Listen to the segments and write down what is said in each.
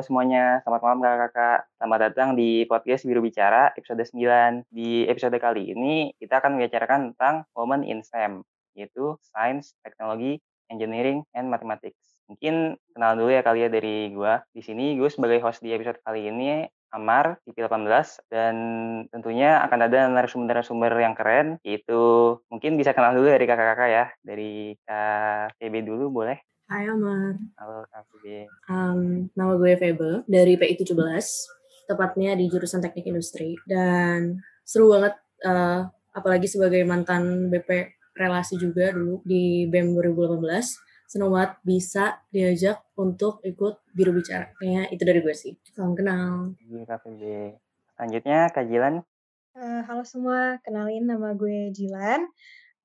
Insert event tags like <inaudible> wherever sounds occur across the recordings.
Semuanya, selamat malam kakak-kakak. Selamat datang di podcast Biru Bicara episode 9. Di episode kali ini kita akan membicarakan tentang Women in STEM, yaitu Science, Teknologi, Engineering, and Mathematics. Mungkin kenal dulu ya kali ya dari gue. Di sini gue sebagai host di episode kali ini Amar TV18 dan tentunya akan ada narasumber-narasumber yang keren yaitu mungkin bisa kenal dulu dari kakak-kakak ya dari Kak TB dulu boleh Hai Amar. Halo Kak. Um, nama gue Febe dari PI 17, tepatnya di jurusan Teknik Industri. Dan seru banget, uh, apalagi sebagai mantan BP relasi juga dulu di BEM 2018. Senang banget bisa diajak untuk ikut Biru Bicara. Kayaknya itu dari gue sih. Salam kenal. Iya Kak Febe. Selanjutnya Kak Jilan. Uh, halo semua, kenalin nama gue Jilan.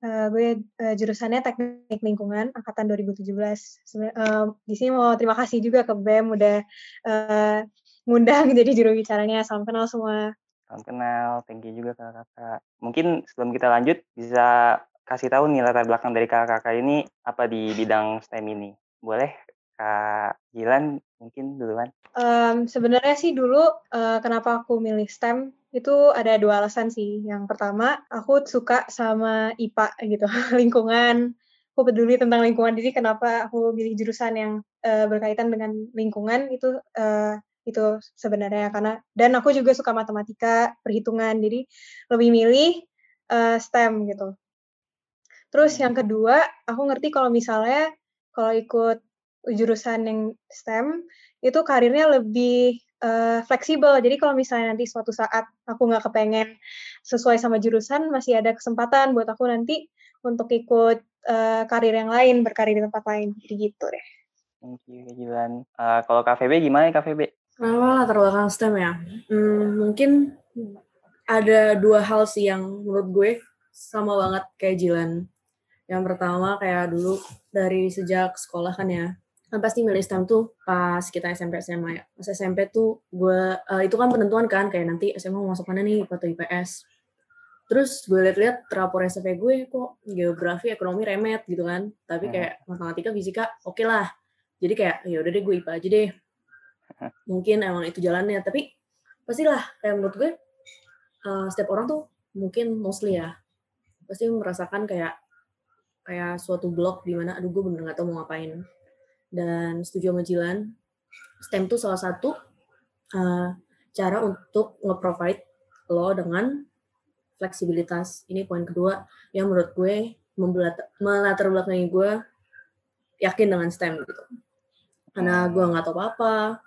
Uh, gue uh, jurusannya Teknik Lingkungan angkatan 2017. Seben uh, di sini mau terima kasih juga ke BEM udah uh, ngundang <laughs> jadi juru bicaranya. Salam kenal semua. Salam kenal, thank you juga kakak-kakak. Mungkin sebelum kita lanjut bisa kasih tahu nih latar belakang dari kakak-kakak ini apa di bidang STEM ini. Boleh Kak Jilan mungkin duluan? Um, Sebenarnya sih dulu uh, kenapa aku milih STEM itu ada dua alasan sih. Yang pertama, aku suka sama IPA gitu, <laughs> lingkungan. Aku peduli tentang lingkungan, jadi kenapa aku pilih jurusan yang uh, berkaitan dengan lingkungan itu uh, itu sebenarnya karena dan aku juga suka matematika, perhitungan, jadi lebih milih uh, STEM gitu. Terus yang kedua, aku ngerti kalau misalnya kalau ikut jurusan yang STEM itu karirnya lebih uh, fleksibel. Jadi kalau misalnya nanti suatu saat aku nggak kepengen sesuai sama jurusan, masih ada kesempatan buat aku nanti untuk ikut uh, karir yang lain, berkarir di tempat lain. Jadi gitu deh. Thank you. Uh, kalau KVB gimana ya KVB? Kenapa latar belakang STEM ya? Hmm, mungkin ada dua hal sih yang menurut gue sama banget kayak Jilan. Yang pertama kayak dulu dari sejak sekolah kan ya, kan pasti milih STEM tuh pas kita SMP SMA ya. Pas SMP tuh gue uh, itu kan penentuan kan kayak nanti SMA mau masuk mana nih atau IPS. Terus gue liat-liat rapor SMP gue kok geografi, ekonomi remet gitu kan. Tapi kayak matematika, fisika oke okay lah. Jadi kayak ya udah deh gue IPA aja deh. <laughs> Mungkin emang itu jalannya, tapi pastilah kayak menurut gue uh, setiap orang tuh mungkin mostly ya pasti merasakan kayak kayak suatu blok di mana aduh gue bener gak tau mau ngapain dan setuju sama Jilan, STEM itu salah satu uh, cara untuk nge-provide lo dengan fleksibilitas. Ini poin kedua yang menurut gue melatar belakangi gue yakin dengan STEM gitu. Karena gue nggak tahu apa-apa,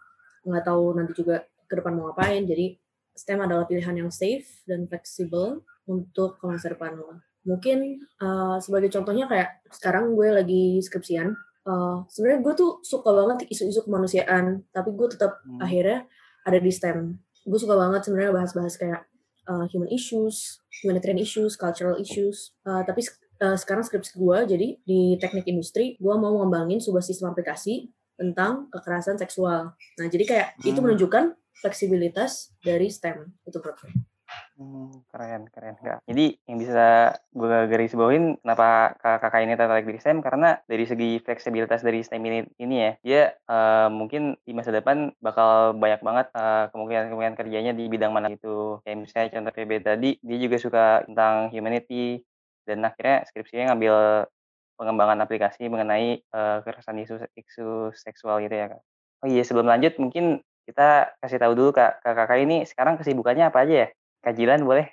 nggak tahu nanti juga ke depan mau ngapain. Jadi STEM adalah pilihan yang safe dan fleksibel untuk ke masa depan lo. Mungkin uh, sebagai contohnya kayak sekarang gue lagi skripsian, uh, sebenarnya gue tuh suka banget isu-isu kemanusiaan tapi gue tetap hmm. akhirnya ada di STEM gue suka banget sebenarnya bahas-bahas kayak uh, human issues humanitarian issues cultural issues uh, tapi uh, sekarang skripsi gue jadi di teknik industri gue mau ngembangin sebuah sistem aplikasi tentang kekerasan seksual nah jadi kayak hmm. itu menunjukkan fleksibilitas dari STEM itu menurut Hmm, keren, keren kak. Jadi yang bisa gue garis bawain kenapa kakak ini tertarik di STEM karena dari segi fleksibilitas dari STEM ini, ini ya, dia uh, mungkin di masa depan bakal banyak banget uh, kemungkinan-kemungkinan kerjanya di bidang mana itu. Kayak misalnya contoh PB tadi, dia juga suka tentang humanity dan akhirnya skripsinya ngambil pengembangan aplikasi mengenai uh, kekerasan isu, isu seksual gitu ya kak. Oh iya sebelum lanjut mungkin kita kasih tahu dulu kak kakak ini sekarang kesibukannya apa aja ya? Kajilan boleh?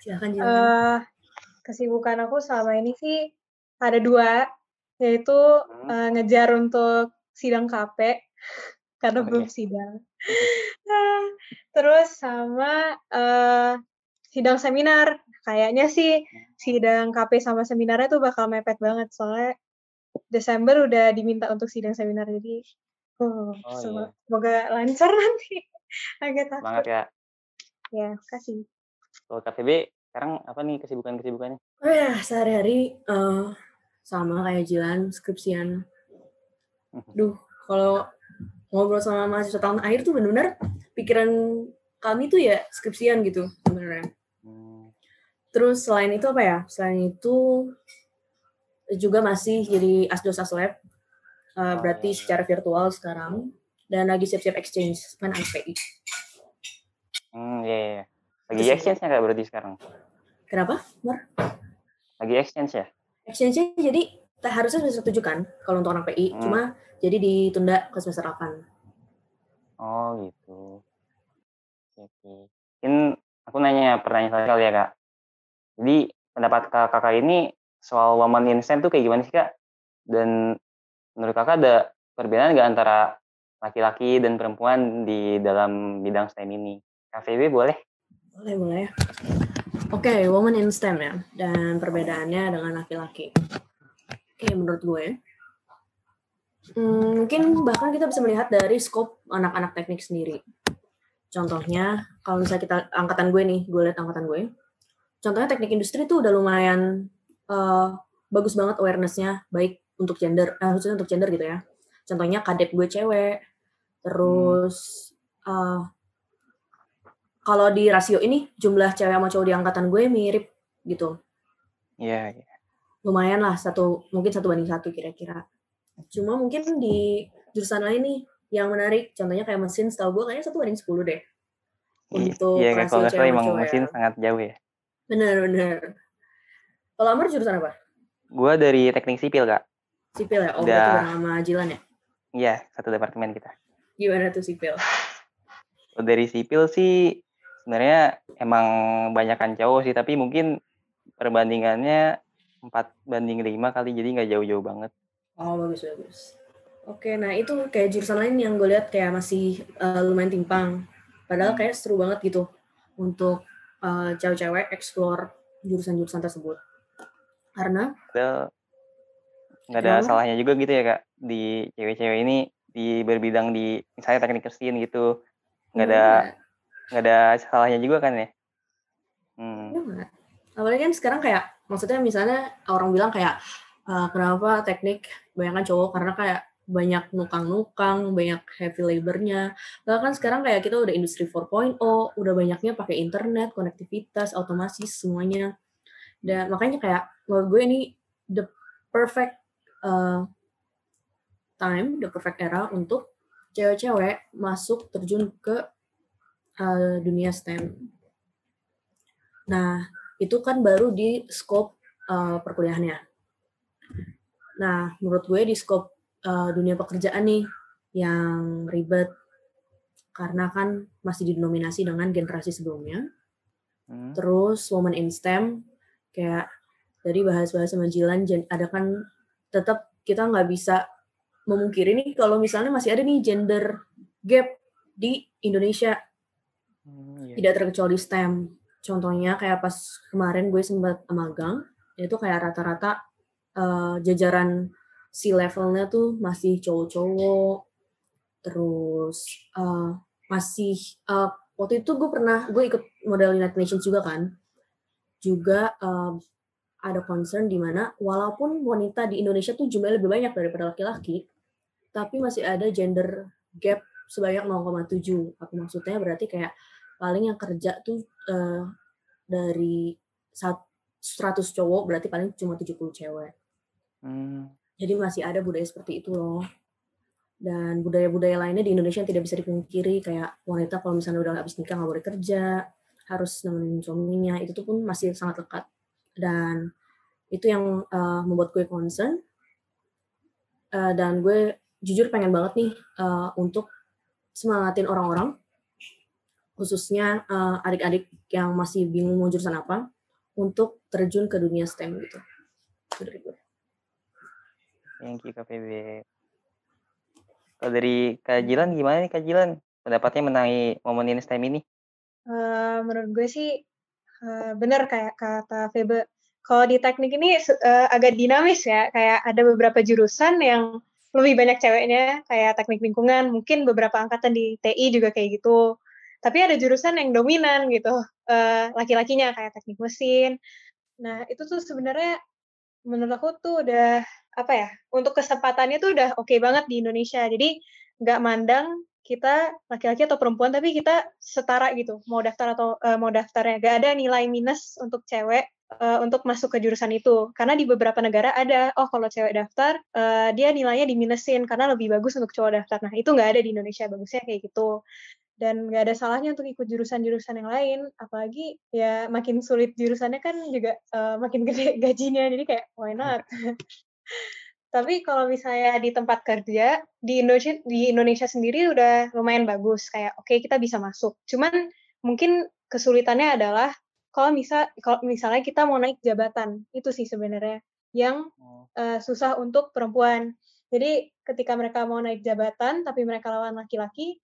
Silakan Jilan. Uh, kesibukan aku selama ini sih ada dua, yaitu hmm. uh, ngejar untuk sidang KP <laughs> karena oh, belum iya. sidang. <laughs> terus sama uh, sidang seminar. Kayaknya sih sidang KP sama seminarnya tuh bakal mepet banget soalnya Desember udah diminta untuk sidang seminar jadi oh, oh iya. semoga lancar nanti. Agak takut. Semangat ya. Ya, kasih. Kalau KTB sekarang apa nih kesibukan-kesibukannya? Oh ya, sehari-hari uh, sama kayak Jilan, skripsian. <laughs> Duh, kalau ngobrol sama mahasiswa tahun akhir tuh benar-benar pikiran kami tuh ya skripsian gitu sebenarnya. Hmm. Terus selain itu apa ya? Selain itu juga masih jadi asdos aslab Uh, berarti secara virtual sekarang dan lagi siap-siap exchange main IPI. Hmm, iya, iya. Lagi exchange-nya kak berarti sekarang? Kenapa, Mar? Lagi exchange ya? Exchange-nya jadi harusnya semester tujuh kan kalau untuk anak PI, hmm. cuma jadi ditunda ke semester 8. Oh gitu. Oke. Mungkin aku nanya pertanyaan kali ya kak. Jadi pendapat kakak ini soal woman in STEM tuh kayak gimana sih kak? Dan menurut kakak ada perbedaan nggak antara laki-laki dan perempuan di dalam bidang STEM ini. KVB boleh? Boleh, boleh. Oke, okay, woman in STEM ya, dan perbedaannya dengan laki-laki. Oke, okay, menurut gue, hmm, mungkin bahkan kita bisa melihat dari scope anak-anak teknik sendiri. Contohnya, kalau misalnya kita, angkatan gue nih, gue lihat angkatan gue, contohnya teknik industri tuh udah lumayan uh, bagus banget awareness-nya, baik untuk gender, eh, khususnya untuk gender gitu ya. Contohnya kadep gue cewek, Terus hmm. uh, kalau di rasio ini jumlah cewek sama cowok di angkatan gue mirip gitu. Iya. Yeah, yeah. Lumayan lah satu mungkin satu banding satu kira-kira. Cuma mungkin di jurusan lain nih yang menarik, contohnya kayak mesin, setahu gue kayaknya satu banding sepuluh deh. Untuk iya, yeah, kalau nggak emang mesin sangat jauh ya. Bener. Kalau Amar jurusan apa? Gue dari teknik sipil kak. Sipil ya? Oh, Udah... berarti sama Jilan ya? Iya, satu departemen kita. Gimana tuh sipil? Dari sipil sih sebenarnya emang banyakkan cowok sih, tapi mungkin perbandingannya 4 banding 5 kali, jadi nggak jauh-jauh banget. Oh, bagus-bagus. Oke, nah itu kayak jurusan lain yang gue lihat kayak masih uh, lumayan timpang. Padahal kayak seru banget gitu untuk uh, cewek-cewek explore jurusan-jurusan tersebut. Karena nggak ada salahnya juga gitu ya kak di cewek-cewek ini di berbidang di misalnya teknik mesin gitu nggak ada iya. nggak ada salahnya juga kan ya hmm. ya, apalagi kan sekarang kayak maksudnya misalnya orang bilang kayak uh, kenapa teknik bayangkan cowok karena kayak banyak nukang-nukang, banyak heavy labornya. Bahkan sekarang kayak kita udah industri 4.0, udah banyaknya pakai internet, konektivitas, otomasi semuanya. Dan makanya kayak menurut gue ini the perfect uh, time, the perfect era untuk cewek-cewek masuk terjun ke uh, dunia STEM. Nah, itu kan baru di scope uh, perkuliahannya. Nah, menurut gue di scope uh, dunia pekerjaan nih yang ribet karena kan masih dinominasi dengan generasi sebelumnya. Hmm. Terus woman in STEM kayak dari bahas-bahas sama Jilan ada kan tetap kita nggak bisa memungkiri nih kalau misalnya masih ada nih gender gap di Indonesia. Hmm, iya. Tidak terkecuali STEM. Contohnya kayak pas kemarin gue sempat magang, itu kayak rata-rata uh, jajaran si levelnya tuh masih cowok-cowok. Terus uh, masih uh, waktu itu gue pernah gue ikut model United Nations juga kan. Juga uh, ada concern di mana walaupun wanita di Indonesia tuh jumlahnya lebih banyak daripada laki-laki, tapi masih ada gender gap sebanyak 0,7. Aku maksudnya berarti kayak paling yang kerja tuh uh, dari 100 cowok berarti paling cuma 70 cewek. Hmm. Jadi masih ada budaya seperti itu loh. Dan budaya-budaya lainnya di Indonesia yang tidak bisa dipungkiri kayak wanita kalau misalnya udah habis nikah nggak boleh kerja, harus nemenin suaminya, itu tuh pun masih sangat lekat. Dan itu yang uh, membuat gue concern. Uh, dan gue jujur pengen banget nih uh, untuk semangatin orang-orang khususnya uh, adik-adik yang masih bingung mau jurusan apa untuk terjun ke dunia STEM gitu. Itu dari gue. Thank you KPB. Kalau dari kajilan gimana nih kajilan? Pendapatnya mengenai momen ini STEM ini? Uh, menurut gue sih uh, benar kayak kata Febe. Kalau di teknik ini uh, agak dinamis ya, kayak ada beberapa jurusan yang lebih banyak ceweknya kayak teknik lingkungan mungkin beberapa angkatan di TI juga kayak gitu. Tapi ada jurusan yang dominan gitu uh, laki-lakinya kayak teknik mesin. Nah itu tuh sebenarnya menurut aku tuh udah apa ya untuk kesempatannya tuh udah oke okay banget di Indonesia. Jadi nggak mandang kita laki-laki atau perempuan tapi kita setara gitu. Mau daftar atau uh, mau daftarnya. Gak ada nilai minus untuk cewek uh, untuk masuk ke jurusan itu. Karena di beberapa negara ada, oh kalau cewek daftar, uh, dia nilainya diminusin karena lebih bagus untuk cowok daftar. Nah, itu nggak ada di Indonesia, bagusnya kayak gitu. Dan nggak ada salahnya untuk ikut jurusan-jurusan yang lain, apalagi ya makin sulit jurusannya kan juga uh, makin <laughs> gede gajinya, jadi kayak why not? <laughs> Tapi kalau misalnya di tempat kerja di Indonesia di Indonesia sendiri udah lumayan bagus kayak oke okay, kita bisa masuk. Cuman mungkin kesulitannya adalah kalau misal kalau misalnya kita mau naik jabatan itu sih sebenarnya yang uh, susah untuk perempuan. Jadi ketika mereka mau naik jabatan tapi mereka lawan laki-laki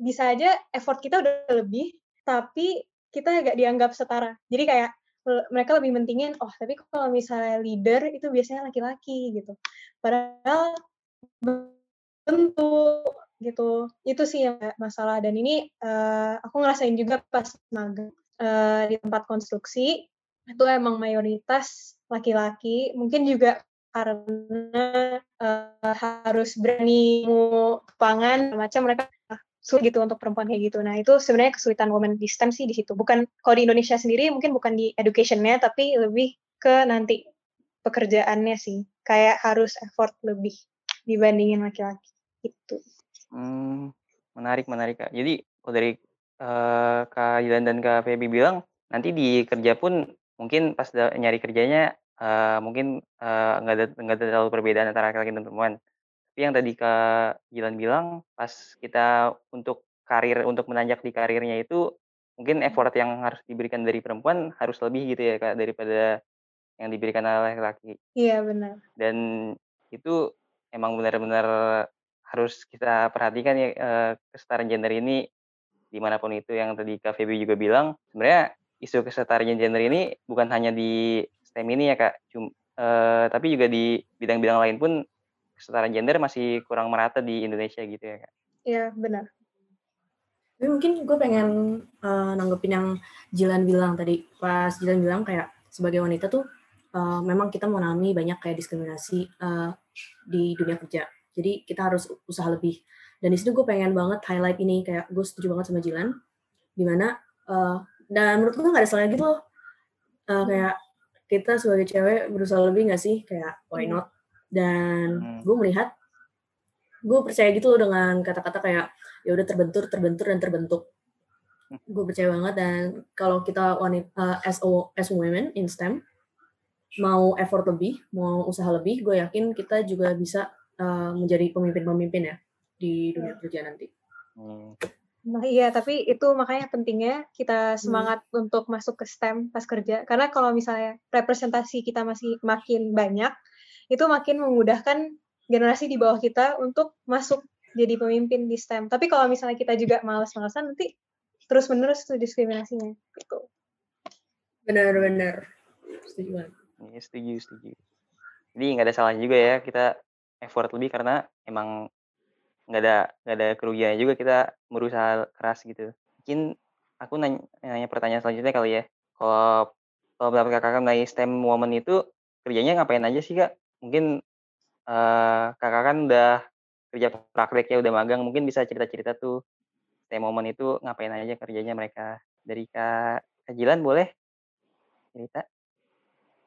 bisa aja effort kita udah lebih tapi kita agak dianggap setara. Jadi kayak mereka lebih mentingin oh tapi kalau misalnya leader itu biasanya laki-laki gitu. Padahal tentu gitu. Itu sih yang masalah dan ini uh, aku ngerasain juga pas magang uh, di tempat konstruksi itu emang mayoritas laki-laki mungkin juga karena uh, harus berani mau pangan macam mereka sulit gitu untuk perempuan kayak gitu. Nah itu sebenarnya kesulitan women di STEM sih di situ. Bukan kalau di Indonesia sendiri mungkin bukan di educationnya tapi lebih ke nanti pekerjaannya sih. Kayak harus effort lebih dibandingin laki-laki gitu. Hmm, menarik menarik kak. Jadi kalau dari uh, Kak Yilan dan Kak Feby bilang, nanti di kerja pun mungkin pas nyari kerjanya, uh, mungkin, uh, nggak ada nggak ada terlalu perbedaan antara laki-laki dan perempuan. Tapi yang tadi Kak Yilan bilang, pas kita untuk karir untuk menanjak di karirnya itu, mungkin effort yang harus diberikan dari perempuan harus lebih gitu ya Kak, daripada yang diberikan oleh laki-laki. Iya benar. Dan itu emang benar-benar harus kita perhatikan ya, uh, kesetaraan gender ini di mana pun itu yang tadi Kak Feby juga bilang, sebenarnya isu kesetaraan gender ini bukan hanya di STEM ini ya Kak, cum, uh, tapi juga di bidang-bidang lain pun kesetaraan gender masih kurang merata di Indonesia gitu ya Kak. Iya benar. Tapi mungkin gue pengen uh, nanggepin yang Jilan bilang tadi, pas Jilan bilang kayak sebagai wanita tuh uh, memang kita mengalami banyak kayak diskriminasi uh, di dunia kerja. Jadi kita harus usaha lebih dan di situ gue pengen banget highlight ini kayak gue setuju banget sama Jilan. Di mana uh, dan menurut gue gak ada salahnya gitu loh. Uh, kayak kita sebagai cewek berusaha lebih gak sih? Kayak why not? Dan hmm. gue melihat gue percaya gitu loh dengan kata-kata kayak ya udah terbentur terbentur dan terbentuk. Gue percaya banget dan kalau kita wanita uh, as a, as women in STEM mau effort lebih mau usaha lebih gue yakin kita juga bisa uh, menjadi pemimpin-pemimpin ya di dunia kerja nanti. Hmm. Nah, iya, tapi itu makanya pentingnya kita semangat hmm. untuk masuk ke STEM pas kerja. Karena kalau misalnya representasi kita masih makin banyak, itu makin memudahkan generasi di bawah kita untuk masuk jadi pemimpin di STEM. Tapi kalau misalnya kita juga malas-malasan, nanti terus-menerus tuh diskriminasinya. Gitu. Benar-benar. Setuju banget. Iya, setuju, setuju. Jadi nggak ada salahnya juga ya kita effort lebih karena emang nggak ada nggak ada kerugiannya juga kita berusaha keras gitu. Mungkin aku nanya, nanya pertanyaan selanjutnya kali ya. Kalau kalau pendapat kakak mengenai STEM woman itu kerjanya ngapain aja sih kak? Mungkin uh, kakak kan udah kerja praktek ya udah magang, mungkin bisa cerita-cerita tuh STEM woman itu ngapain aja kerjanya mereka. Dari kak Kajilan boleh cerita?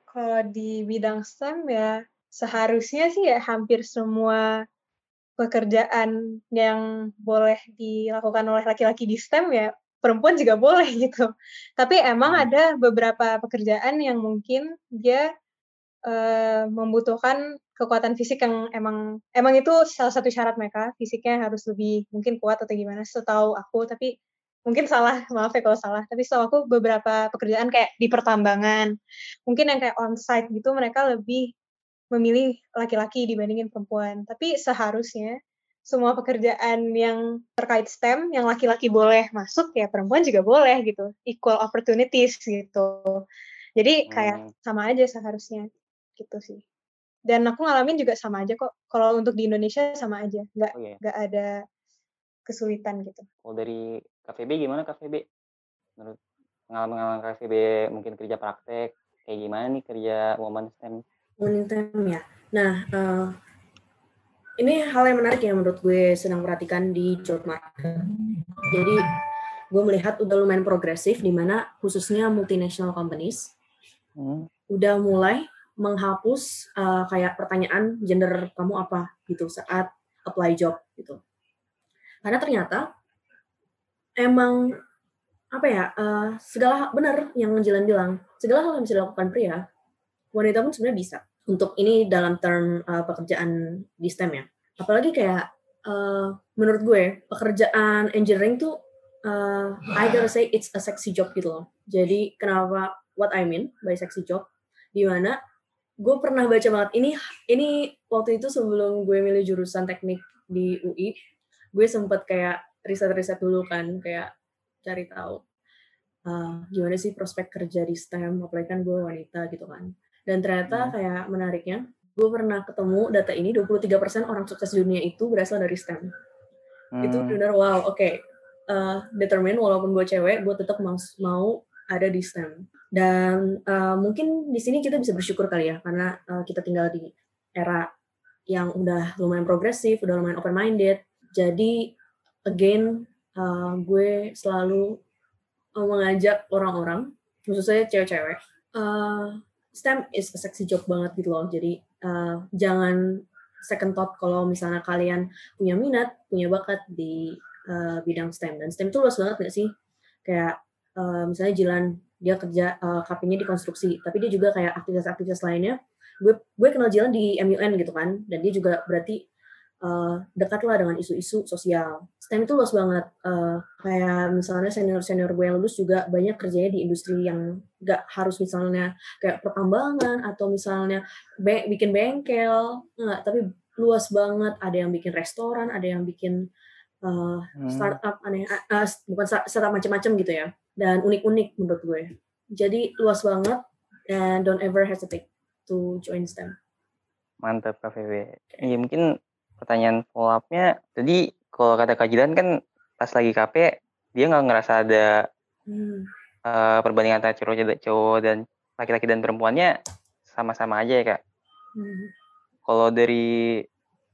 Kalau di bidang STEM ya seharusnya sih ya hampir semua pekerjaan yang boleh dilakukan oleh laki-laki di STEM ya perempuan juga boleh <laughs> gitu. Tapi emang hmm. ada beberapa pekerjaan yang mungkin dia uh, membutuhkan kekuatan fisik yang emang emang itu salah satu syarat mereka fisiknya harus lebih mungkin kuat atau gimana setahu aku tapi mungkin salah maaf ya kalau salah tapi setahu aku beberapa pekerjaan kayak di pertambangan mungkin yang kayak onsite gitu mereka lebih memilih laki-laki dibandingin perempuan. Tapi seharusnya semua pekerjaan yang terkait STEM yang laki-laki boleh masuk ya perempuan juga boleh gitu. Equal opportunities gitu. Jadi kayak hmm. sama aja seharusnya gitu sih. Dan aku ngalamin juga sama aja kok. Kalau untuk di Indonesia sama aja, nggak oh, yeah. nggak ada kesulitan gitu. Kalau dari KVB gimana KVB? Menurut pengalaman-pengalaman KVB mungkin kerja praktek, kayak gimana nih kerja woman STEM? Time ya. Nah, uh, ini hal yang menarik yang menurut gue sedang perhatikan di job market. Jadi gue melihat udah lumayan progresif di mana khususnya multinational companies Hmm. udah mulai menghapus uh, kayak pertanyaan gender kamu apa gitu saat apply job gitu. Karena ternyata emang apa ya uh, segala benar yang Jilan bilang segala hal yang bisa dilakukan pria wanita pun sebenarnya bisa untuk ini dalam term uh, pekerjaan di STEM ya. Apalagi kayak uh, menurut gue pekerjaan engineering tuh uh, I gotta say it's a sexy job gitu loh. Jadi kenapa what I mean by sexy job di mana gue pernah baca banget ini ini waktu itu sebelum gue milih jurusan teknik di UI gue sempet kayak riset-riset dulu kan kayak cari tahu uh, gimana sih prospek kerja di STEM apalagi kan gue wanita gitu kan dan ternyata hmm. kayak menariknya gue pernah ketemu data ini 23% orang sukses dunia itu berasal dari STEM hmm. itu benar wow oke okay. uh, determine walaupun gue cewek gue tetap mau mau ada di STEM dan uh, mungkin di sini kita bisa bersyukur kali ya karena uh, kita tinggal di era yang udah lumayan progresif, udah lumayan open minded. Jadi again uh, gue selalu mengajak orang-orang, khususnya cewek-cewek, uh, STEM is a sexy job banget gitu loh. Jadi uh, jangan second thought kalau misalnya kalian punya minat, punya bakat di uh, bidang STEM. Dan STEM itu luas banget gak sih? Kayak uh, misalnya Jilan dia kerja uh, KP-nya di konstruksi tapi dia juga kayak aktivitas-aktivitas lainnya gue gue kenal Jilan di MUN gitu kan dan dia juga berarti uh, dekat lah dengan isu-isu sosial. STEM itu luas banget. Uh, kayak misalnya senior senior gue yang lulus juga banyak kerjanya di industri yang gak harus misalnya kayak pertambangan atau misalnya be bikin bengkel. Enggak tapi luas banget. Ada yang bikin restoran ada yang bikin uh, startup aneh uh, bukan startup macam-macam gitu ya. Dan unik-unik menurut gue. Jadi luas banget dan don't ever hesitate to join STEM. Mantap Kak VW. Ya, mungkin pertanyaan follow up-nya, jadi kalau kata Kak Jilan kan pas lagi KP, dia nggak ngerasa ada hmm. uh, perbandingan antara cowok, cowok dan laki-laki dan perempuannya sama-sama aja ya Kak? Hmm. Kalau dari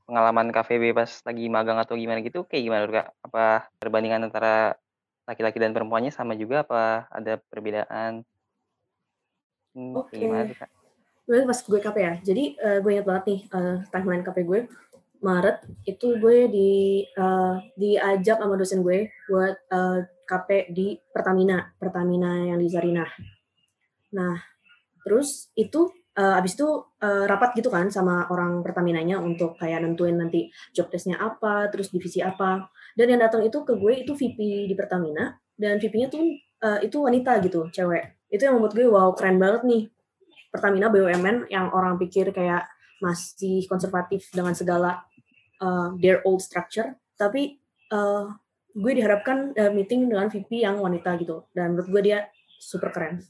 pengalaman KVB pas lagi magang atau gimana gitu, kayak gimana Kak? Apa perbandingan antara laki-laki dan perempuannya sama juga apa ada perbedaan? Hmm, Oke. Okay. Kak? pas gue KP ya. Jadi uh, gue ingat banget nih uh, timeline KP gue. Maret itu gue di uh, diajak sama dosen gue buat uh, KP di Pertamina, Pertamina yang di Zarinah. Nah, terus itu uh, abis itu uh, rapat gitu kan sama orang Pertaminanya untuk kayak nentuin nanti job testnya apa, terus divisi apa. Dan yang datang itu ke gue itu VP di Pertamina dan VP-nya tuh uh, itu wanita gitu, cewek. Itu yang membuat gue wow keren banget nih. Pertamina BUMN yang orang pikir kayak masih konservatif dengan segala uh, their old structure, tapi uh, gue diharapkan uh, meeting dengan VP yang wanita gitu dan menurut gue dia super keren.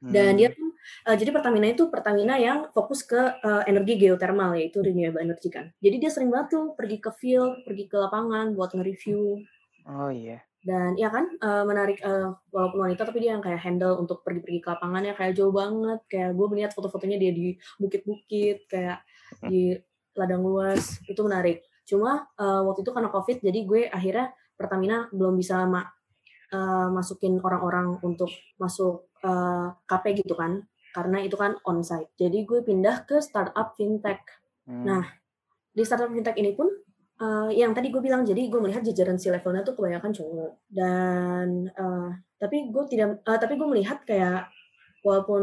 Dan dia hmm. tuh uh, jadi Pertamina itu Pertamina yang fokus ke uh, energi geothermal yaitu renewable energy kan. Jadi dia sering banget tuh pergi ke field, pergi ke lapangan buat nge-review. Oh iya. Dan ya kan uh, menarik uh, walaupun wanita tapi dia yang kayak handle untuk pergi-pergi ke lapangan ya kayak jauh banget. Kayak gue melihat foto-fotonya dia di bukit-bukit kayak di ladang luas itu menarik. Cuma uh, waktu itu karena covid jadi gue akhirnya Pertamina belum bisa ma uh, masukin orang-orang untuk masuk uh, eh, KP gitu kan karena itu kan onsite jadi gue pindah ke startup fintech hmm. nah di startup fintech ini pun uh, yang tadi gue bilang jadi gue melihat jajaran si levelnya tuh kebanyakan cowok dan uh, tapi gue tidak uh, tapi gue melihat kayak walaupun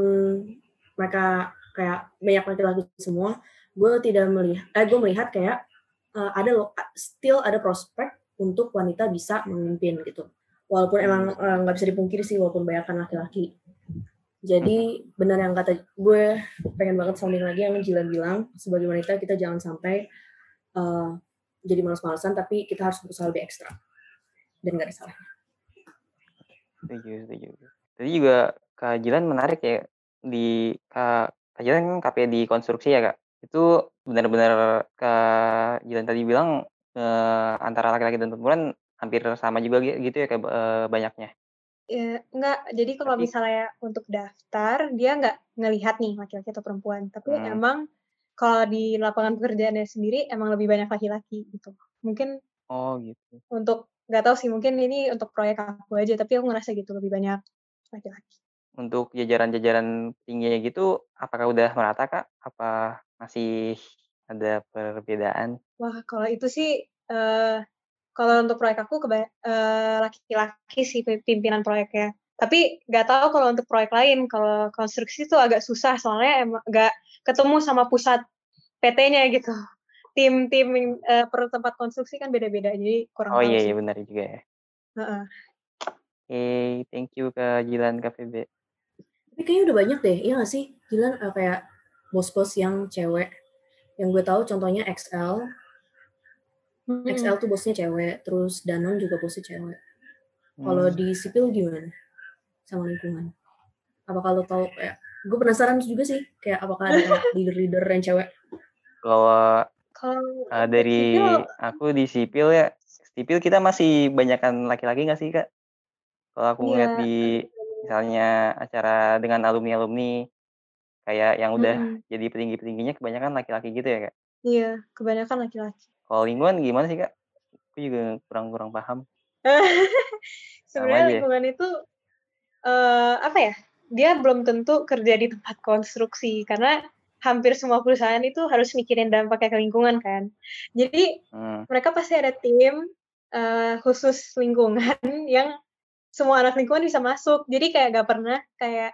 mereka kayak banyak laki-laki semua gue tidak melihat eh gue melihat kayak uh, ada still ada prospek untuk wanita bisa memimpin gitu walaupun emang nggak uh, bisa dipungkiri sih walaupun banyakkan laki-laki jadi benar yang kata gue pengen banget sounding lagi yang Jilan bilang sebagai wanita kita jangan sampai uh, jadi malas-malasan tapi kita harus berusaha lebih ekstra dan gak ada salahnya. Setuju, setuju. Tadi juga Kak Jilan menarik ya di Kak, Kak Jilan kan KP di konstruksi ya Kak. Itu benar-benar Kak Jilan tadi bilang eh, antara laki-laki dan perempuan hampir sama juga gitu ya kayak eh, banyaknya. Ya, enggak, jadi kalau Tapi misalnya untuk daftar, dia nggak ngelihat nih laki-laki atau perempuan, tapi hmm. emang kalau di lapangan pekerjaannya sendiri emang lebih banyak laki-laki gitu. Mungkin Oh, gitu. untuk nggak tahu sih, mungkin ini untuk proyek aku aja, tapi aku ngerasa gitu lebih banyak laki-laki. untuk jajaran-jajaran tingginya gitu, apakah udah merata, Kak? Apa masih ada perbedaan? Wah, kalau itu sih, eee, kalau untuk proyek aku keba eee, laki-laki sih pimpinan proyeknya. Tapi nggak tahu kalau untuk proyek lain, kalau konstruksi itu agak susah soalnya emang nggak ketemu sama pusat PT-nya gitu. Tim-tim eee, per tempat konstruksi kan beda-beda, jadi kurang Oh, iya iya, benar juga ya. Heeh. Oke, thank you Kak Jilan, Febe. Tapi kayaknya udah banyak deh, iya nggak sih? Jilan, eee, kayak bos-bos yang cewek, yang gue tahu contohnya XL. Mhm. XL tuh bosnya cewek, terus Danone juga bosnya cewek. Kalau Mmm. di sipil gimana? Sama lingkungan? Apakah lo tahu kayak gue penasaran juga sih, kayak apakah ada <laughs> leader-leader yang cewek? Kalau, Kalau untuk dari sipil aku di sipil ya, sipil kita masih banyakan laki-laki nggak sih, Kak? Kalau aku ngeliat Iya, di misalnya acara dengan alumni-alumni, kayak yang udah Mhm. jadi petinggi-petingginya kebanyakan laki-laki gitu ya, Kak? Iya, kebanyakan laki-laki. Kalau lingkungan gimana sih, Kak? Aku juga kurang kurang paham. <laughs> Sebenarnya ya? lingkungan itu, eee, apa ya, dia belum tentu kerja di tempat konstruksi, karena hampir semua perusahaan itu harus mikirin dampaknya ke lingkungan kan. Jadi, Mmm. mereka pasti ada tim, eee, khusus lingkungan <laughs> yang semua anak lingkungan bisa masuk. Jadi kayak nggak pernah kayak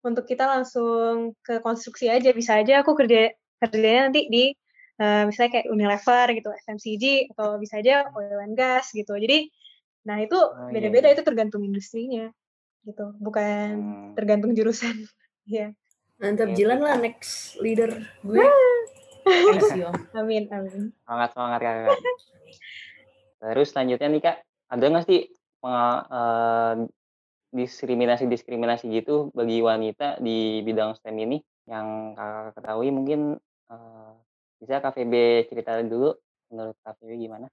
untuk kita langsung ke konstruksi aja, bisa aja aku kerja kerjanya nanti di, eee, misalnya kayak Unilever gitu, FMCG, atau bisa aja oil and gas gitu. Jadi, nah itu Oh, iya beda-beda, iya. itu tergantung industrinya, gitu, bukan Mmm. tergantung jurusan. <laughs> Iya. Mantap, Oke oke, Jilan lah Kak. next leader gue. Yo. <laughs> Amin amin. Semangat semangat, Kakak. <laughs> Terus selanjutnya nih, Kak, ada nggak sih eee, diskriminasi-diskriminasi gitu bagi wanita di bidang STEM ini yang Kakak ketahui mungkin, eee, bisa Kak Febe cerita dulu, menurut Febe gimana?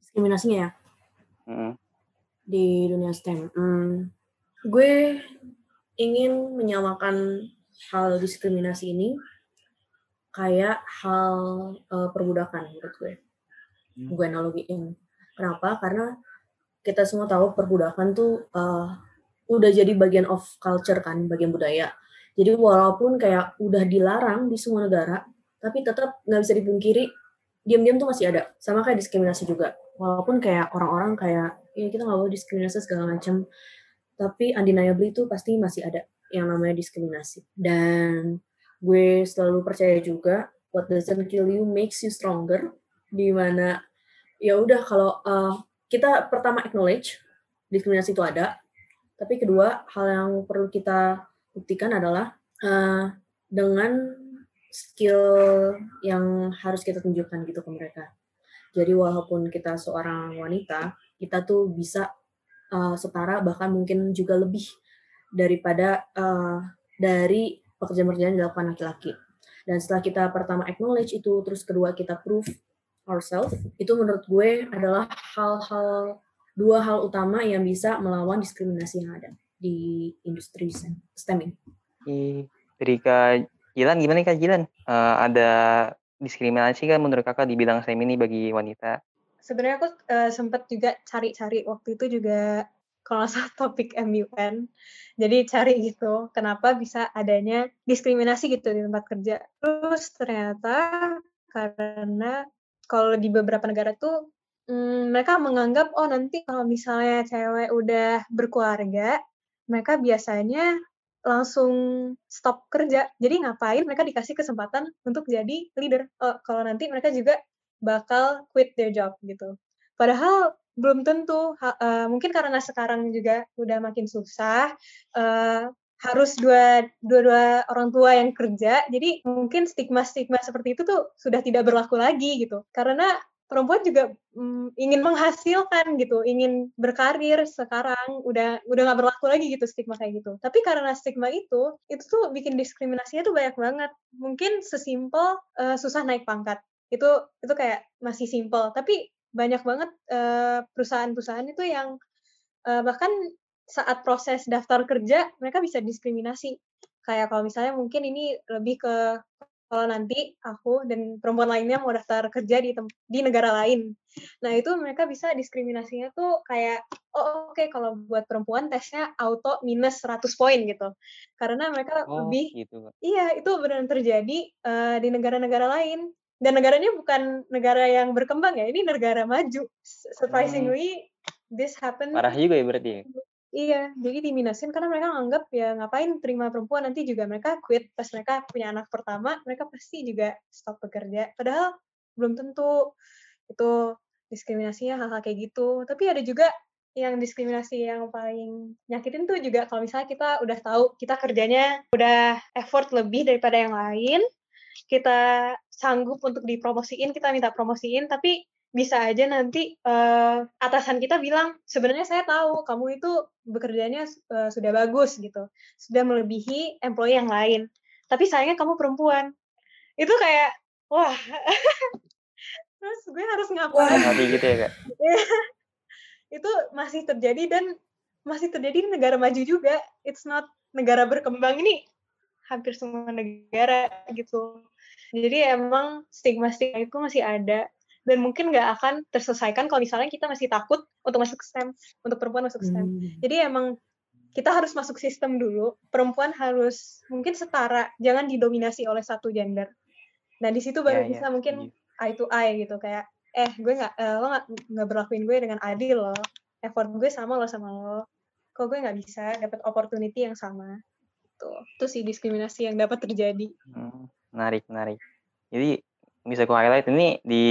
Diskriminasinya ya? Mhm. Di dunia STEM, mmm, gue ingin menyamakan hal diskriminasi ini kayak hal, eee, perbudakan menurut gue. Mmm. Gue analogiin. Kenapa? Karena kita semua tahu perbudakan tuh, eee, udah jadi bagian of culture kan, bagian budaya. Jadi walaupun kayak udah dilarang di semua negara, tapi tetap nggak bisa dipungkiri, diam-diam tuh masih ada. Sama kayak diskriminasi juga. Walaupun kayak orang-orang kayak, "Ya kita nggak boleh diskriminasi segala macam," tapi undeniably itu pasti masih ada yang namanya diskriminasi. Dan gue selalu percaya juga, what doesn't kill you makes you stronger, di mana ya udah kalau, eee, kita pertama acknowledge diskriminasi itu ada, tapi kedua hal yang perlu kita buktikan adalah, eee, dengan skill yang harus kita tunjukkan gitu ke mereka. Jadi walaupun kita seorang wanita, kita tuh bisa, eee, setara bahkan mungkin juga lebih daripada, eee, dari pekerjaan-pekerjaan dilakukan laki-laki. Dan setelah kita pertama acknowledge itu, terus kedua kita prove ourselves, itu menurut gue adalah hal-hal 2 hal utama yang bisa melawan diskriminasi yang ada di industri STEM ini. Oke, dari Kak Jilan gimana Kak Jilan? Eee, ada diskriminasi nggak menurut Kakak di bidang STEM ini bagi wanita? Sebenarnya aku, eee, sempet juga cari-cari, waktu itu juga kalau salah topik MUN. Jadi cari gitu, kenapa bisa adanya diskriminasi gitu di tempat kerja. Terus ternyata karena kalau di beberapa negara tuh, mmm, mereka menganggap, oh nanti kalau misalnya cewek udah berkeluarga, mereka biasanya langsung stop kerja. Jadi ngapain mereka dikasih kesempatan untuk jadi leader, eee, kalau nanti mereka juga bakal quit their job gitu. Padahal belum tentu, eee, mungkin karena sekarang juga udah makin susah, eee, harus dua dua-dua orang tua yang kerja, jadi mungkin stigma-stigma seperti itu tuh sudah tidak berlaku lagi gitu. Karena perempuan juga, mmm, ingin menghasilkan gitu, ingin berkarir sekarang, udah udah nggak berlaku lagi gitu stigma kayak gitu. Tapi karena stigma itu, itu tuh bikin diskriminasinya tuh banyak banget. Mungkin sesimpel, eee, susah naik pangkat, itu itu kayak masih simpel, tapi banyak banget, eee, perusahaan-perusahaan itu yang, eee, bahkan saat proses daftar kerja, mereka bisa diskriminasi. Kayak kalau misalnya mungkin ini lebih ke kalau nanti aku dan perempuan lainnya mau daftar kerja di di negara lain. Nah, itu mereka bisa diskriminasinya tuh kayak oh oke okay, kalau buat perempuan tesnya auto minus 100 poin gitu. Karena mereka Oh, lebih gitu. iya, itu benar terjadi uh, di negara-negara lain dan negaranya bukan negara yang berkembang ya, ini negara maju. Surprisingly hmm. this happen. Parah juga ya berarti. Ya? Iya, jadi diminusin karena mereka nganggap ya ngapain terima perempuan nanti juga mereka quit pas mereka punya anak pertama mereka pasti juga stop bekerja. Padahal belum tentu itu diskriminasinya hal-hal kayak gitu. Tapi ada juga yang diskriminasi yang paling nyakitin tuh juga kalau misalnya kita udah tahu kita kerjanya udah effort lebih daripada yang lain, kita sanggup untuk dipromosiin, kita minta promosiin, tapi bisa aja nanti uh, atasan kita bilang sebenarnya saya tahu kamu itu bekerjanya uh, sudah bagus gitu. Sudah melebihi employee yang lain. Tapi sayangnya kamu perempuan. Itu kayak wah. <laughs> Terus gue harus ngapain? Gitu ya kak? <laughs> Itu masih terjadi dan masih terjadi di negara maju juga. It's not negara berkembang. Ini hampir semua negara gitu. Jadi emang stigma stigma itu masih ada dan mungkin nggak akan terselesaikan kalau misalnya kita masih takut untuk masuk STEM, untuk perempuan masuk STEM. Hmm. Jadi emang kita harus masuk sistem dulu. Perempuan harus mungkin setara, jangan didominasi oleh satu gender. Nah di situ baru yeah, bisa yeah. mungkin eye to eye gitu kayak, eh gue nggak, eh, lo nggak berlakuin gue dengan adil loh. Effort gue sama lo sama lo. Kok gue nggak bisa dapat opportunity yang sama? Tuh, itu sih diskriminasi yang dapat terjadi. Hmm, menarik, menarik. Jadi bisa gue highlight ini di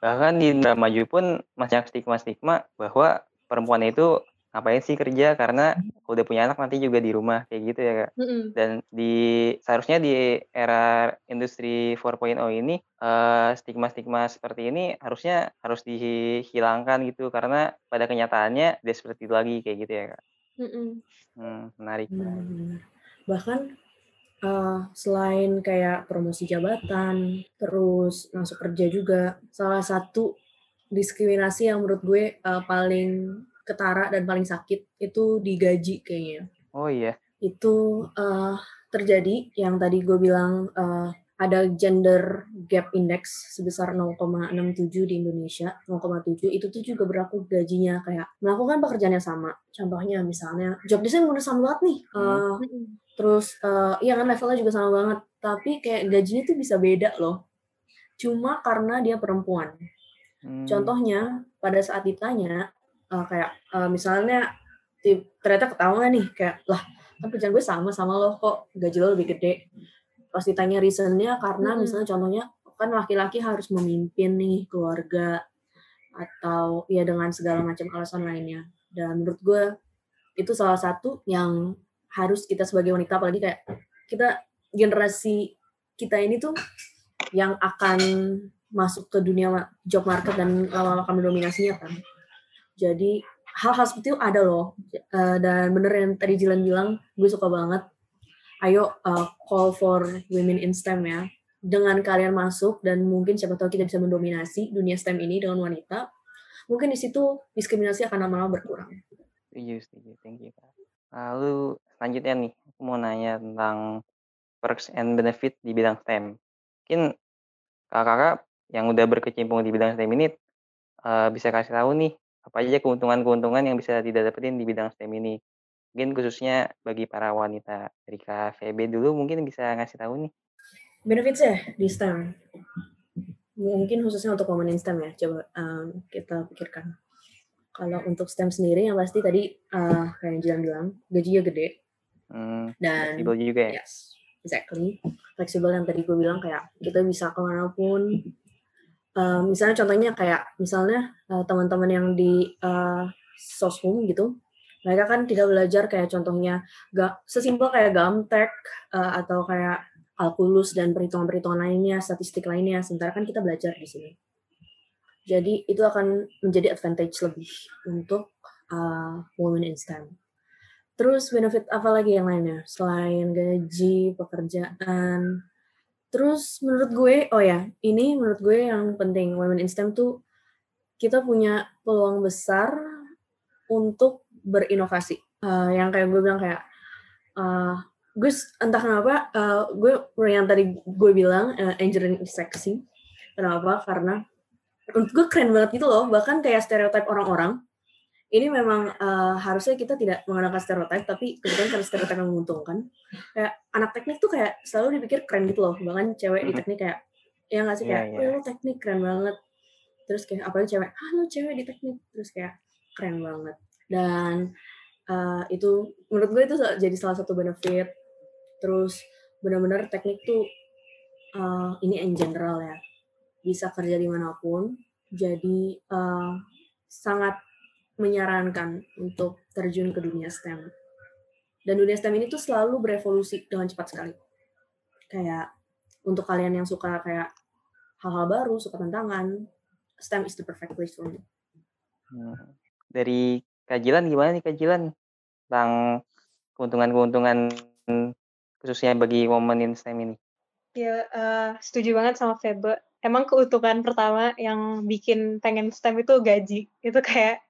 Bahkan di maju pun masih ada stigma-stigma bahwa perempuan itu ngapain sih kerja karena udah punya anak nanti juga di rumah kayak gitu ya kak. Mm-hmm. Dan di seharusnya di era industri 4.0 ini uh, stigma-stigma seperti ini harusnya harus dihilangkan gitu karena pada kenyataannya dia seperti itu lagi kayak gitu ya kak. Mm-hmm. Hmm, menarik. Benar-benar. Bahkan uh, selain kayak promosi jabatan, terus masuk kerja juga, salah satu diskriminasi yang menurut gue uh, paling ketara dan paling sakit itu digaji kayaknya. Oh iya. Itu uh, terjadi yang tadi gue bilang uh, ada gender gap index sebesar 0,67 di Indonesia, 0,7 itu tuh juga berlaku gajinya kayak melakukan pekerjaan yang sama. Contohnya misalnya job design udah sama banget nih. Uh, terus uh, iya kan levelnya juga sama banget, tapi kayak gajinya tuh bisa beda loh. Cuma karena dia perempuan. Hmm. Contohnya pada saat ditanya uh, kayak uh, misalnya ternyata ketahuan nih kayak lah kan kerjaan gue sama sama lo kok gaji lo lebih gede pas ditanya reasonnya karena hmm. misalnya contohnya kan laki-laki harus memimpin nih keluarga atau ya dengan segala macam alasan lainnya dan menurut gue itu salah satu yang harus kita sebagai wanita apalagi kayak kita generasi kita ini tuh yang akan masuk ke dunia job market dan lama-lama akan mendominasinya kan jadi hal-hal seperti itu ada loh uh, dan bener yang tadi Jilan bilang gue suka banget ayo uh, call for women in STEM ya. Dengan kalian masuk dan mungkin siapa tahu kita bisa mendominasi dunia STEM ini dengan wanita, mungkin di situ diskriminasi akan lama-lama berkurang. Setuju, setuju. Thank you, Kak. Lalu selanjutnya nih, aku mau nanya tentang perks and benefit di bidang STEM. Mungkin kakak-kakak yang udah berkecimpung di bidang STEM ini uh, bisa kasih tahu nih apa aja keuntungan-keuntungan yang bisa tidak dapetin di bidang STEM ini. Mungkin khususnya bagi para wanita. Dari Kak VB dulu mungkin bisa ngasih tahu nih. Benefits ya di STEM? Mungkin khususnya untuk women in STEM ya, coba um, kita pikirkan. Kalau untuk STEM sendiri yang pasti tadi uh, kayak yang Jilan bilang, gajinya gede. Hmm, dan fleksibel juga ya? Yes, exactly. Fleksibel yang tadi gue bilang kayak kita bisa ke mana pun. Uh, misalnya contohnya kayak misalnya uh, teman-teman yang di uh, soshum gitu, mereka kan tidak belajar kayak contohnya gak sesimpel kayak Gamtek uh, atau kayak kalkulus dan perhitungan-perhitungan lainnya, statistik lainnya. Sementara kan kita belajar di sini. Jadi itu akan menjadi advantage lebih untuk uh, women in STEM. Terus benefit apa lagi yang lainnya? Selain gaji, pekerjaan? Terus menurut gue, oh ya, ini menurut gue yang penting. Women in STEM tuh kita punya peluang besar untuk berinovasi. Uh, yang kayak gue bilang kayak uh, gue entah kenapa uh, gue yang tadi gue bilang uh, engineering is sexy. Kenapa? Karena untuk gue keren banget gitu loh. Bahkan kayak stereotip orang-orang ini memang uh, harusnya kita tidak menggunakan stereotip tapi kebetulan karena stereotip yang menguntungkan kayak anak teknik tuh kayak selalu dipikir keren gitu loh. Bahkan cewek di teknik kayak ya nggak sih? Iya, kayak yeah, yeah. lo teknik keren banget. Terus kayak apalagi cewek ah lo cewek di teknik. Terus kayak keren banget. Dan uh, itu menurut gue itu jadi salah satu benefit. Terus benar-benar teknik tuh uh, ini in general ya bisa kerja di mana pun. Jadi uh, sangat menyarankan untuk terjun ke dunia STEM dan dunia STEM ini tuh selalu berevolusi dengan cepat sekali kayak untuk kalian yang suka kayak hal-hal baru suka tantangan STEM is the perfect place for me hmm. dari kajilan gimana nih kajilan tentang keuntungan-keuntungan khususnya bagi women in STEM ini? Ya, uh, setuju banget sama Febe. Emang keuntungan pertama yang bikin pengen STEM itu gaji. Itu kayak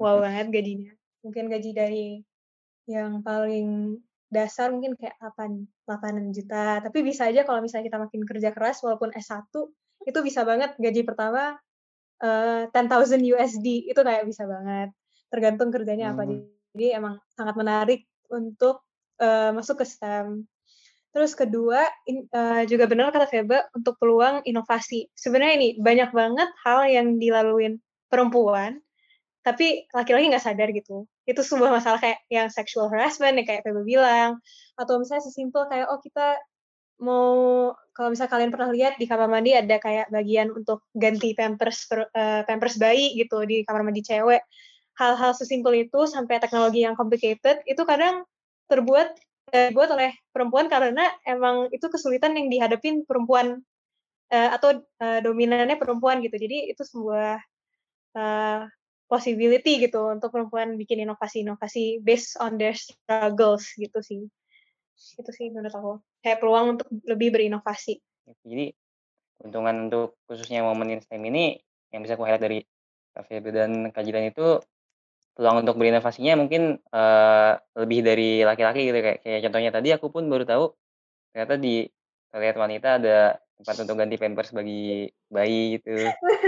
wow banget gajinya. Mungkin gaji dari yang paling dasar mungkin kayak 8, 8 juta. Tapi bisa aja kalau misalnya kita makin kerja keras walaupun S1, itu bisa banget gaji pertama uh, 10,000 USD. Itu kayak bisa banget. Tergantung kerjanya hmm. apa. Jadi emang sangat menarik untuk uh, masuk ke STEM. Terus kedua in, uh, juga benar kata Feba untuk peluang inovasi. Sebenarnya ini banyak banget hal yang dilaluin perempuan, tapi laki-laki nggak sadar gitu. Itu sebuah masalah kayak yang sexual harassment yang kayak Feba bilang, atau misalnya sesimpel kayak oh kita mau kalau misalnya kalian pernah lihat di kamar mandi ada kayak bagian untuk ganti pampers per, uh, pampers bayi gitu di kamar mandi cewek. Hal-hal sesimpel itu sampai teknologi yang complicated itu kadang terbuat eh, dibuat oleh perempuan karena emang itu kesulitan yang dihadapin perempuan uh, atau dominannya perempuan gitu. Jadi itu sebuah uh, possibility gitu untuk perempuan bikin inovasi-inovasi based on their struggles gitu sih. Itu sih menurut aku. Kayak peluang untuk lebih berinovasi. Jadi keuntungan untuk khususnya momen STEM ini yang bisa aku highlight dari Cafe dan kajian itu peluang untuk berinovasinya mungkin, uh, lebih dari laki-laki gitu kayak kayak contohnya tadi aku pun baru tahu, ternyata di toilet wanita ada tempat untuk ganti pampers bagi bayi gitu.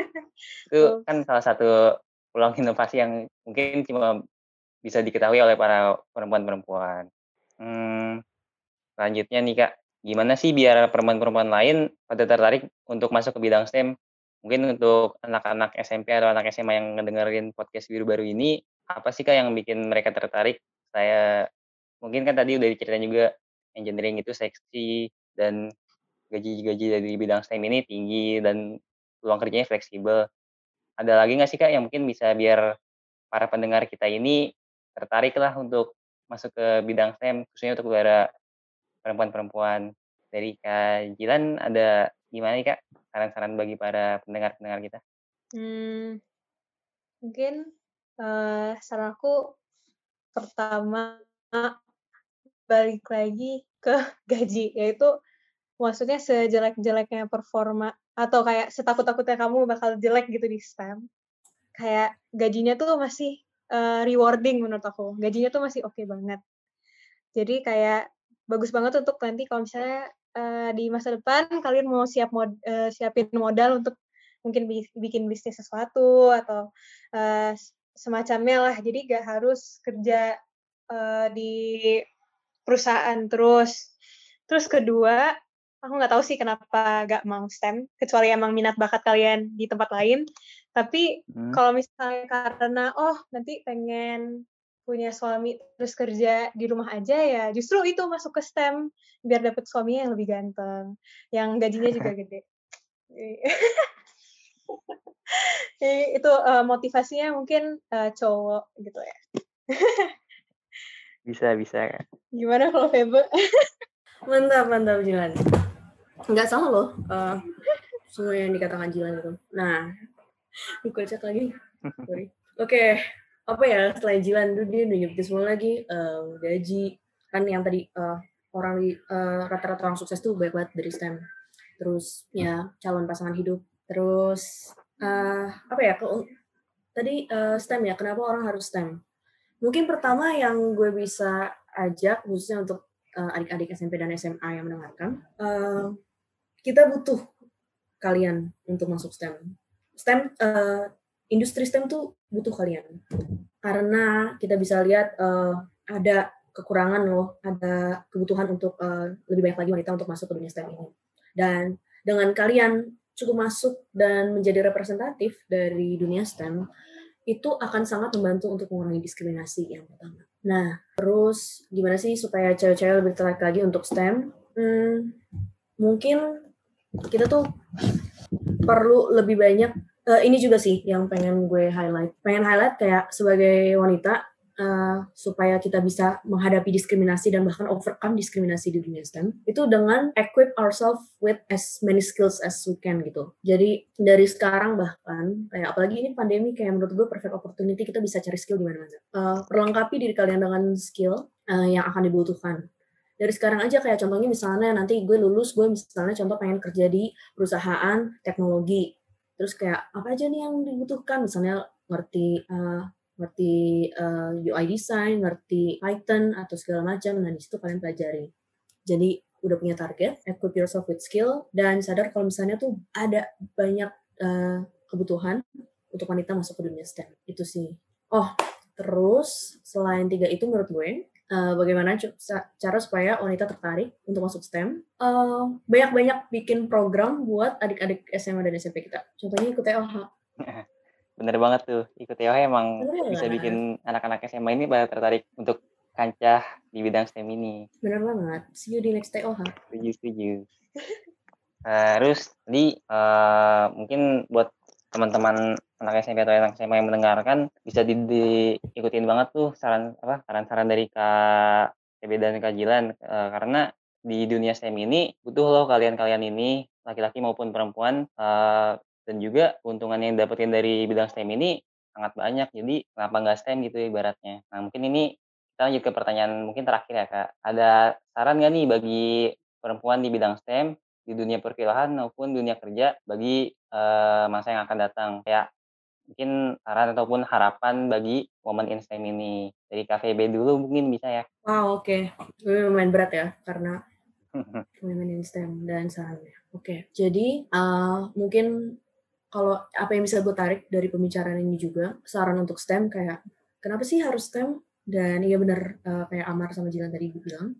<laughs> Itu kan salah satu peluang inovasi yang mungkin cuma bisa diketahui oleh para perempuan-perempuan. Hmm, selanjutnya nih Kak, gimana sih biar perempuan-perempuan lain pada tertarik untuk masuk ke bidang STEM? Mungkin untuk anak-anak SMP atau anak SMA yang ngedengerin podcast Biru Baru ini, apa sih Kak yang bikin mereka tertarik? Saya mungkin kan tadi udah diceritain juga engineering itu seksi dan gaji-gaji dari bidang STEM ini tinggi dan peluang kerjanya fleksibel. Ada lagi nggak sih Kak yang mungkin bisa biar para pendengar kita ini tertarik lah untuk masuk ke bidang STEM khususnya untuk para perempuan-perempuan. Dari Kak Jilan ada gimana nih Kak saran-saran bagi para pendengar-pendengar kita? Hmm, mungkin uh, saran aku pertama balik lagi ke <laughs> gaji yaitu maksudnya sejelek-jeleknya performa atau kayak setakut-takutnya kamu bakal jelek gitu di STEM kayak gajinya tuh masih uh, rewarding menurut aku gajinya tuh masih oke okay banget jadi kayak bagus banget untuk nanti kalau misalnya uh, di masa depan kalian mau siap mod, uh, siapin modal untuk mungkin bikin bisnis sesuatu atau uh, semacamnya lah. Jadi gak harus kerja uh, di perusahaan terus. Terus kedua, aku nggak tahu sih kenapa gak mau STEM, kecuali emang minat bakat kalian di tempat lain. Tapi hmm. kalau misalnya karena oh nanti pengen punya suami terus kerja di rumah aja ya justru itu masuk ke STEM biar dapet suaminya yang lebih ganteng, yang gajinya juga <laughs> gede. <laughs> itu uh, motivasinya mungkin uh, cowok gitu ya. bisa bisa. Gimana kalau Febe? mantap mantap Jilan. Nggak salah loh uh, semua yang dikatakan Jilan itu. Nah, <laughs> gue cek lagi. Oke, okay. apa ya selain Jilan tuh dia udah nyebutin semua lagi uh, gaji kan yang tadi uh, orang uh, rata-rata orang sukses tuh banyak banget dari STEM. Terus ya calon pasangan hidup. Terus uh, apa ya kalau tadi uh, STEM ya kenapa orang harus STEM mungkin pertama yang gue bisa ajak khususnya untuk uh, adik-adik SMP dan SMA yang mendengarkan, uh, kita butuh kalian untuk masuk STEM. STEM, uh, industri STEM tuh butuh kalian karena kita bisa lihat uh, ada kekurangan loh, ada kebutuhan untuk uh, lebih banyak lagi wanita untuk masuk ke dunia STEM ini. Dan dengan kalian cukup masuk dan menjadi representatif dari dunia STEM, itu akan sangat membantu untuk mengurangi diskriminasi yang pertama. Nah, terus gimana sih supaya cewek-cewek lebih tertarik lagi untuk STEM? Hmm, mungkin kita tuh perlu lebih banyak. Uh, ini juga sih yang pengen gue highlight. Pengen highlight kayak sebagai wanita uh, supaya kita bisa menghadapi diskriminasi dan bahkan overcome diskriminasi di dunia STEM itu dengan equip ourselves with as many skills as we can gitu. Jadi dari sekarang bahkan kayak apalagi ini pandemi kayak menurut gue perfect opportunity kita bisa cari skill di mana-mana. Uh, perlengkapi diri kalian dengan skill uh, yang akan dibutuhkan. Dari sekarang aja kayak contohnya misalnya nanti gue lulus gue misalnya contoh pengen kerja di perusahaan teknologi. Terus kayak apa aja nih yang dibutuhkan misalnya ngerti uh, ngerti uh, eh, UI design, ngerti Python atau segala macam. Nah, di situ kalian pelajari. Jadi udah punya target, equip yourself with skill, dan sadar kalau misalnya tuh ada banyak uh, kebutuhan untuk wanita masuk ke dunia STEM. Itu sih. Oh, terus selain tiga itu menurut gue, uh, bagaimana cara supaya wanita tertarik untuk masuk STEM? banyak-banyak uh, bikin program buat adik-adik SMA dan SMP kita. Contohnya ikut TOH. <laughs> Bener banget tuh, ikut TOH emang Bener bisa bikin anak-anak SMA ini pada tertarik untuk kancah di bidang STEM ini. Bener banget. See you di next TOH. Setuju, setuju. terus tadi uh, mungkin buat teman-teman anak SMP atau anak SMA yang mendengarkan bisa di, diikutin banget tuh saran apa saran-saran dari Kak TB dan Kak Jilan uh, karena di dunia STEM ini butuh loh kalian-kalian ini laki-laki maupun perempuan uh, dan juga keuntungan yang dapetin dari bidang STEM ini sangat banyak. Jadi kenapa nggak STEM gitu ibaratnya. Nah mungkin ini kita lanjut ke pertanyaan mungkin terakhir ya Kak. Ada saran nggak nih bagi perempuan di bidang STEM di dunia perkilahan maupun dunia kerja bagi uh, masa yang akan datang? Kayak mungkin saran ataupun harapan bagi woman in STEM ini. Dari KVB dulu mungkin bisa ya. Wow, oke. Okay. Ini lumayan berat ya, karena <laughs> women in STEM dan sarannya. Oke, okay. jadi uh, mungkin kalau apa yang bisa gue tarik dari pembicaraan ini juga saran untuk STEM kayak kenapa sih harus STEM? Dan iya benar uh, kayak Amar sama Jilan tadi bilang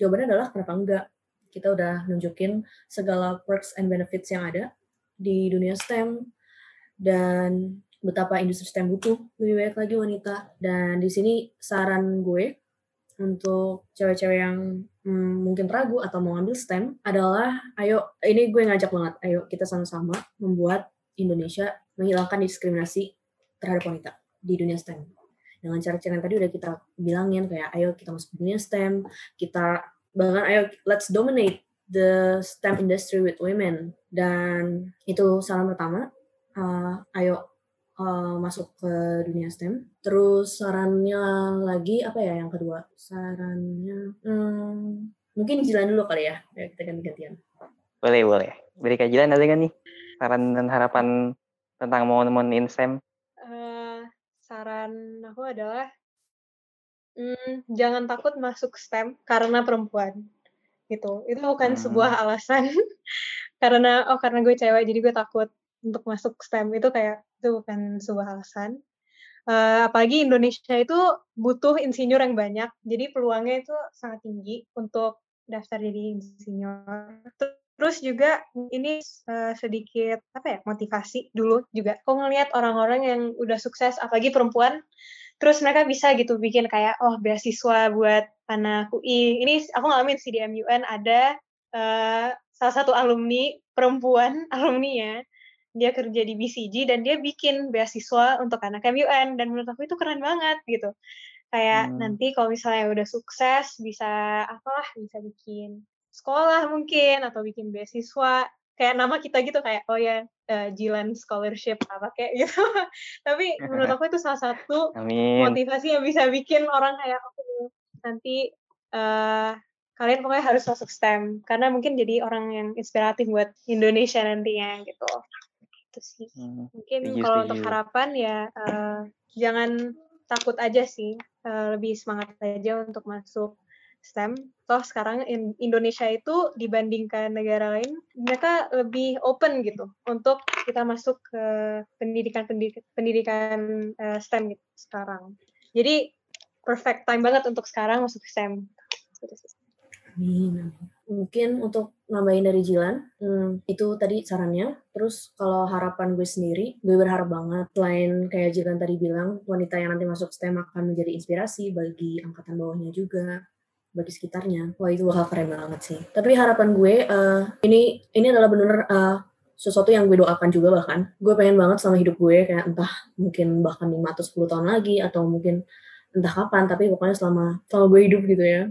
jawabannya adalah kenapa enggak? Kita udah nunjukin segala perks and benefits yang ada di dunia STEM dan betapa industri STEM butuh lebih banyak lagi wanita. Dan di sini saran gue untuk cewek-cewek yang hmm, mungkin ragu atau mau ambil STEM adalah ayo ini gue ngajak banget ayo kita sama-sama membuat Indonesia menghilangkan diskriminasi terhadap wanita di dunia STEM. Dengan cara-cara yang tadi udah kita bilangin kayak ayo kita masuk dunia STEM, kita bahkan ayo let's dominate the STEM industry with women dan itu saran pertama. Uh, ayo uh, masuk ke dunia STEM. Terus sarannya lagi apa ya yang kedua? Sarannya hmm, mungkin jalan dulu kali ya. ya kita ganti-gantian. Boleh, boleh. Beri kajian ada gak nih? Saran dan harapan tentang momen-momen in STEM? Uh, saran aku adalah hmm, jangan takut masuk STEM karena perempuan gitu. Itu bukan hmm. sebuah alasan <laughs> karena oh karena gue cewek jadi gue takut untuk masuk STEM itu kayak itu bukan sebuah alasan. Uh, apalagi Indonesia itu butuh insinyur yang banyak, jadi peluangnya itu sangat tinggi untuk daftar jadi insinyur. Terus juga ini uh, sedikit apa ya motivasi dulu juga. Kok ngelihat orang-orang yang udah sukses, apalagi perempuan, terus mereka bisa gitu bikin kayak oh beasiswa buat anak UI. Ini aku ngalamin sih di MUN ada uh, salah satu alumni perempuan <laughs> alumni ya dia kerja di BCG dan dia bikin beasiswa untuk anak MUN dan menurut aku itu keren banget gitu kayak hmm. nanti kalau misalnya udah sukses bisa apalah bisa bikin sekolah mungkin atau bikin beasiswa. Kayak nama kita gitu kayak oh ya uh, Jilan scholarship apa kayak gitu. <laughs> Tapi menurut aku itu salah satu <laughs> Amin. motivasi yang bisa bikin orang kayak oh, nanti uh, kalian pokoknya harus masuk STEM. Karena mungkin jadi orang yang inspiratif buat Indonesia nantinya gitu. Itu sih. Hmm, mungkin kalau untuk harapan ya uh, jangan takut aja sih uh, lebih semangat aja untuk masuk STEM. Toh sekarang in Indonesia itu dibandingkan negara lain, mereka lebih open gitu untuk kita masuk ke pendidikan pendidikan, uh, STEM gitu sekarang. Jadi perfect time banget untuk sekarang masuk STEM. Amin. Mungkin untuk nambahin dari Jilan, hmm, itu tadi sarannya. Terus kalau harapan gue sendiri, gue berharap banget selain kayak Jilan tadi bilang, wanita yang nanti masuk STEM akan menjadi inspirasi bagi angkatan bawahnya juga, bagi sekitarnya. Wah itu bakal keren banget sih. Tapi harapan gue, uh, ini ini adalah benar uh, eh, sesuatu yang gue doakan juga bahkan. Gue pengen banget sama hidup gue, kayak entah mungkin bahkan 5 atau 10 tahun lagi, atau mungkin entah kapan, tapi pokoknya selama, selama gue hidup gitu ya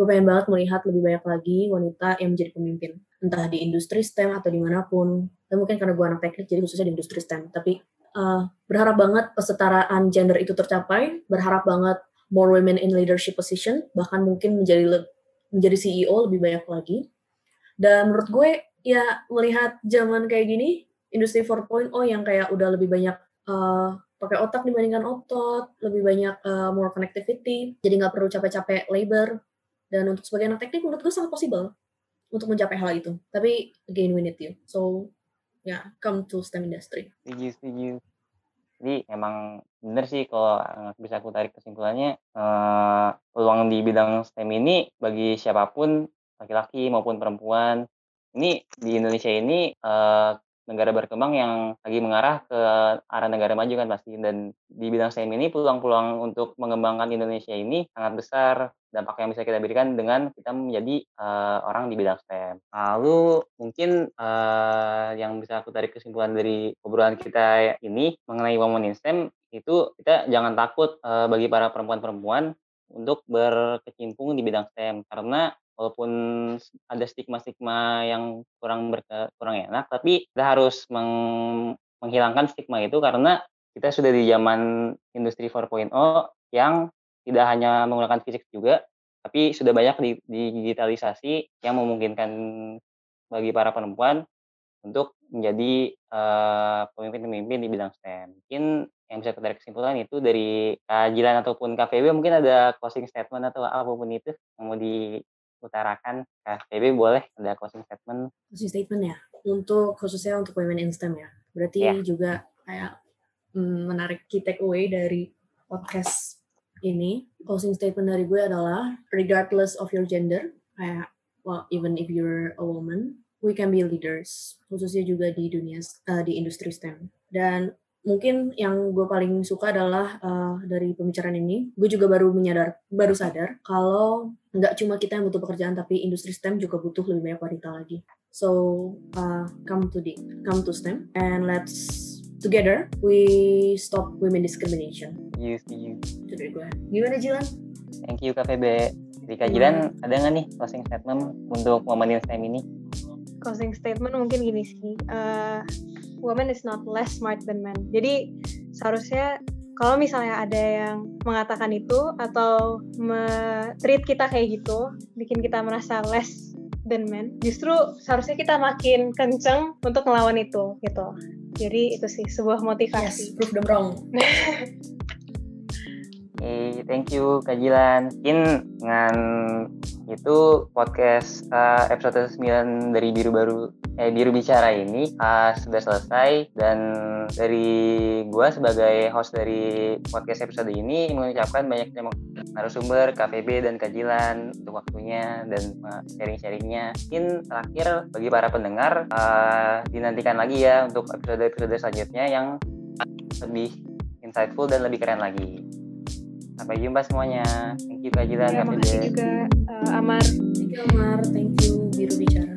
gue pengen banget melihat lebih banyak lagi wanita yang menjadi pemimpin entah di industri STEM atau di mana pun dan mungkin karena gue anak teknik jadi khususnya di industri STEM tapi uh, berharap banget kesetaraan gender itu tercapai berharap banget more women in leadership position bahkan mungkin menjadi menjadi CEO lebih banyak lagi dan menurut gue ya melihat zaman kayak gini industri 4.0 yang kayak udah lebih banyak uh, pakai otak dibandingkan otot, lebih banyak uh, more connectivity, jadi nggak perlu capek-capek labor, dan untuk sebagai anak teknik menurut gue sangat possible untuk mencapai hal itu. Tapi again we need you. So ya yeah, come to STEM industry. Setuju, setuju. Jadi emang bener sih kalau bisa aku tarik kesimpulannya uh, peluang di bidang STEM ini bagi siapa pun laki-laki maupun perempuan ini di Indonesia ini uh, negara berkembang yang lagi mengarah ke arah negara maju kan pasti dan di bidang STEM ini peluang-peluang untuk mengembangkan Indonesia ini sangat besar dampak yang bisa kita berikan dengan kita menjadi uh, orang di bidang STEM. Lalu mungkin uh, yang bisa aku tarik kesimpulan dari obrolan kita ini mengenai women in STEM itu kita jangan takut uh, bagi para perempuan-perempuan untuk berkecimpung di bidang STEM karena walaupun ada stigma-stigma yang kurang berke, kurang enak tapi kita harus meng, menghilangkan stigma itu karena kita sudah di zaman industri 4.0 yang tidak hanya menggunakan fisik juga tapi sudah banyak di, di digitalisasi yang memungkinkan bagi para perempuan untuk menjadi pemimpin-pemimpin uh, di bidang STEM. Mungkin yang bisa kita kesimpulan itu dari kajian ataupun KPB mungkin ada closing statement atau apa pun itu yang mau di utarakan FPB boleh ada closing statement? Closing statement ya? Untuk khususnya untuk women in STEM ya? Berarti yeah. juga kayak mm, menarik key take away dari podcast ini. Closing statement dari gue adalah regardless of your gender kayak well even if you're a woman we can be leaders. Khususnya juga di dunia uh, di industri STEM. Dan mungkin yang gue paling suka adalah uh, dari pembicaraan ini gue juga baru menyadar baru sadar kalau nggak cuma kita yang butuh pekerjaan tapi industri STEM juga butuh lebih banyak wanita lagi. So uh, come to the come to STEM and let's together we stop women discrimination. You you itu dari gue gimana Jilan? Thank you KPB di kajian hmm. ada nggak nih closing statement untuk women in STEM ini? Closing statement mungkin gini sih uh, woman is not less smart than men. Jadi seharusnya kalau misalnya ada yang mengatakan itu atau treat kita kayak gitu, bikin kita merasa less than men, justru seharusnya kita makin kenceng untuk melawan itu gitu. Jadi itu sih sebuah motivasi. Yes, prove them wrong. <laughs> Hey, thank you Kak Jilan. Mungkin dengan itu podcast uh, episode 9 dari Biru Baru eh Biru Bicara ini uh, sudah selesai dan dari gua sebagai host dari podcast episode ini mengucapkan banyak terima narasumber KPB dan Kajilan untuk waktunya dan uh, sharing-sharingnya. Mungkin terakhir bagi para pendengar uh, dinantikan lagi ya untuk episode-episode selanjutnya yang lebih insightful dan lebih keren lagi sampai jumpa semuanya. Thank you Kajila ya, terima kasih juga uh, Amar. Thank you Amar. Thank you biru bicara.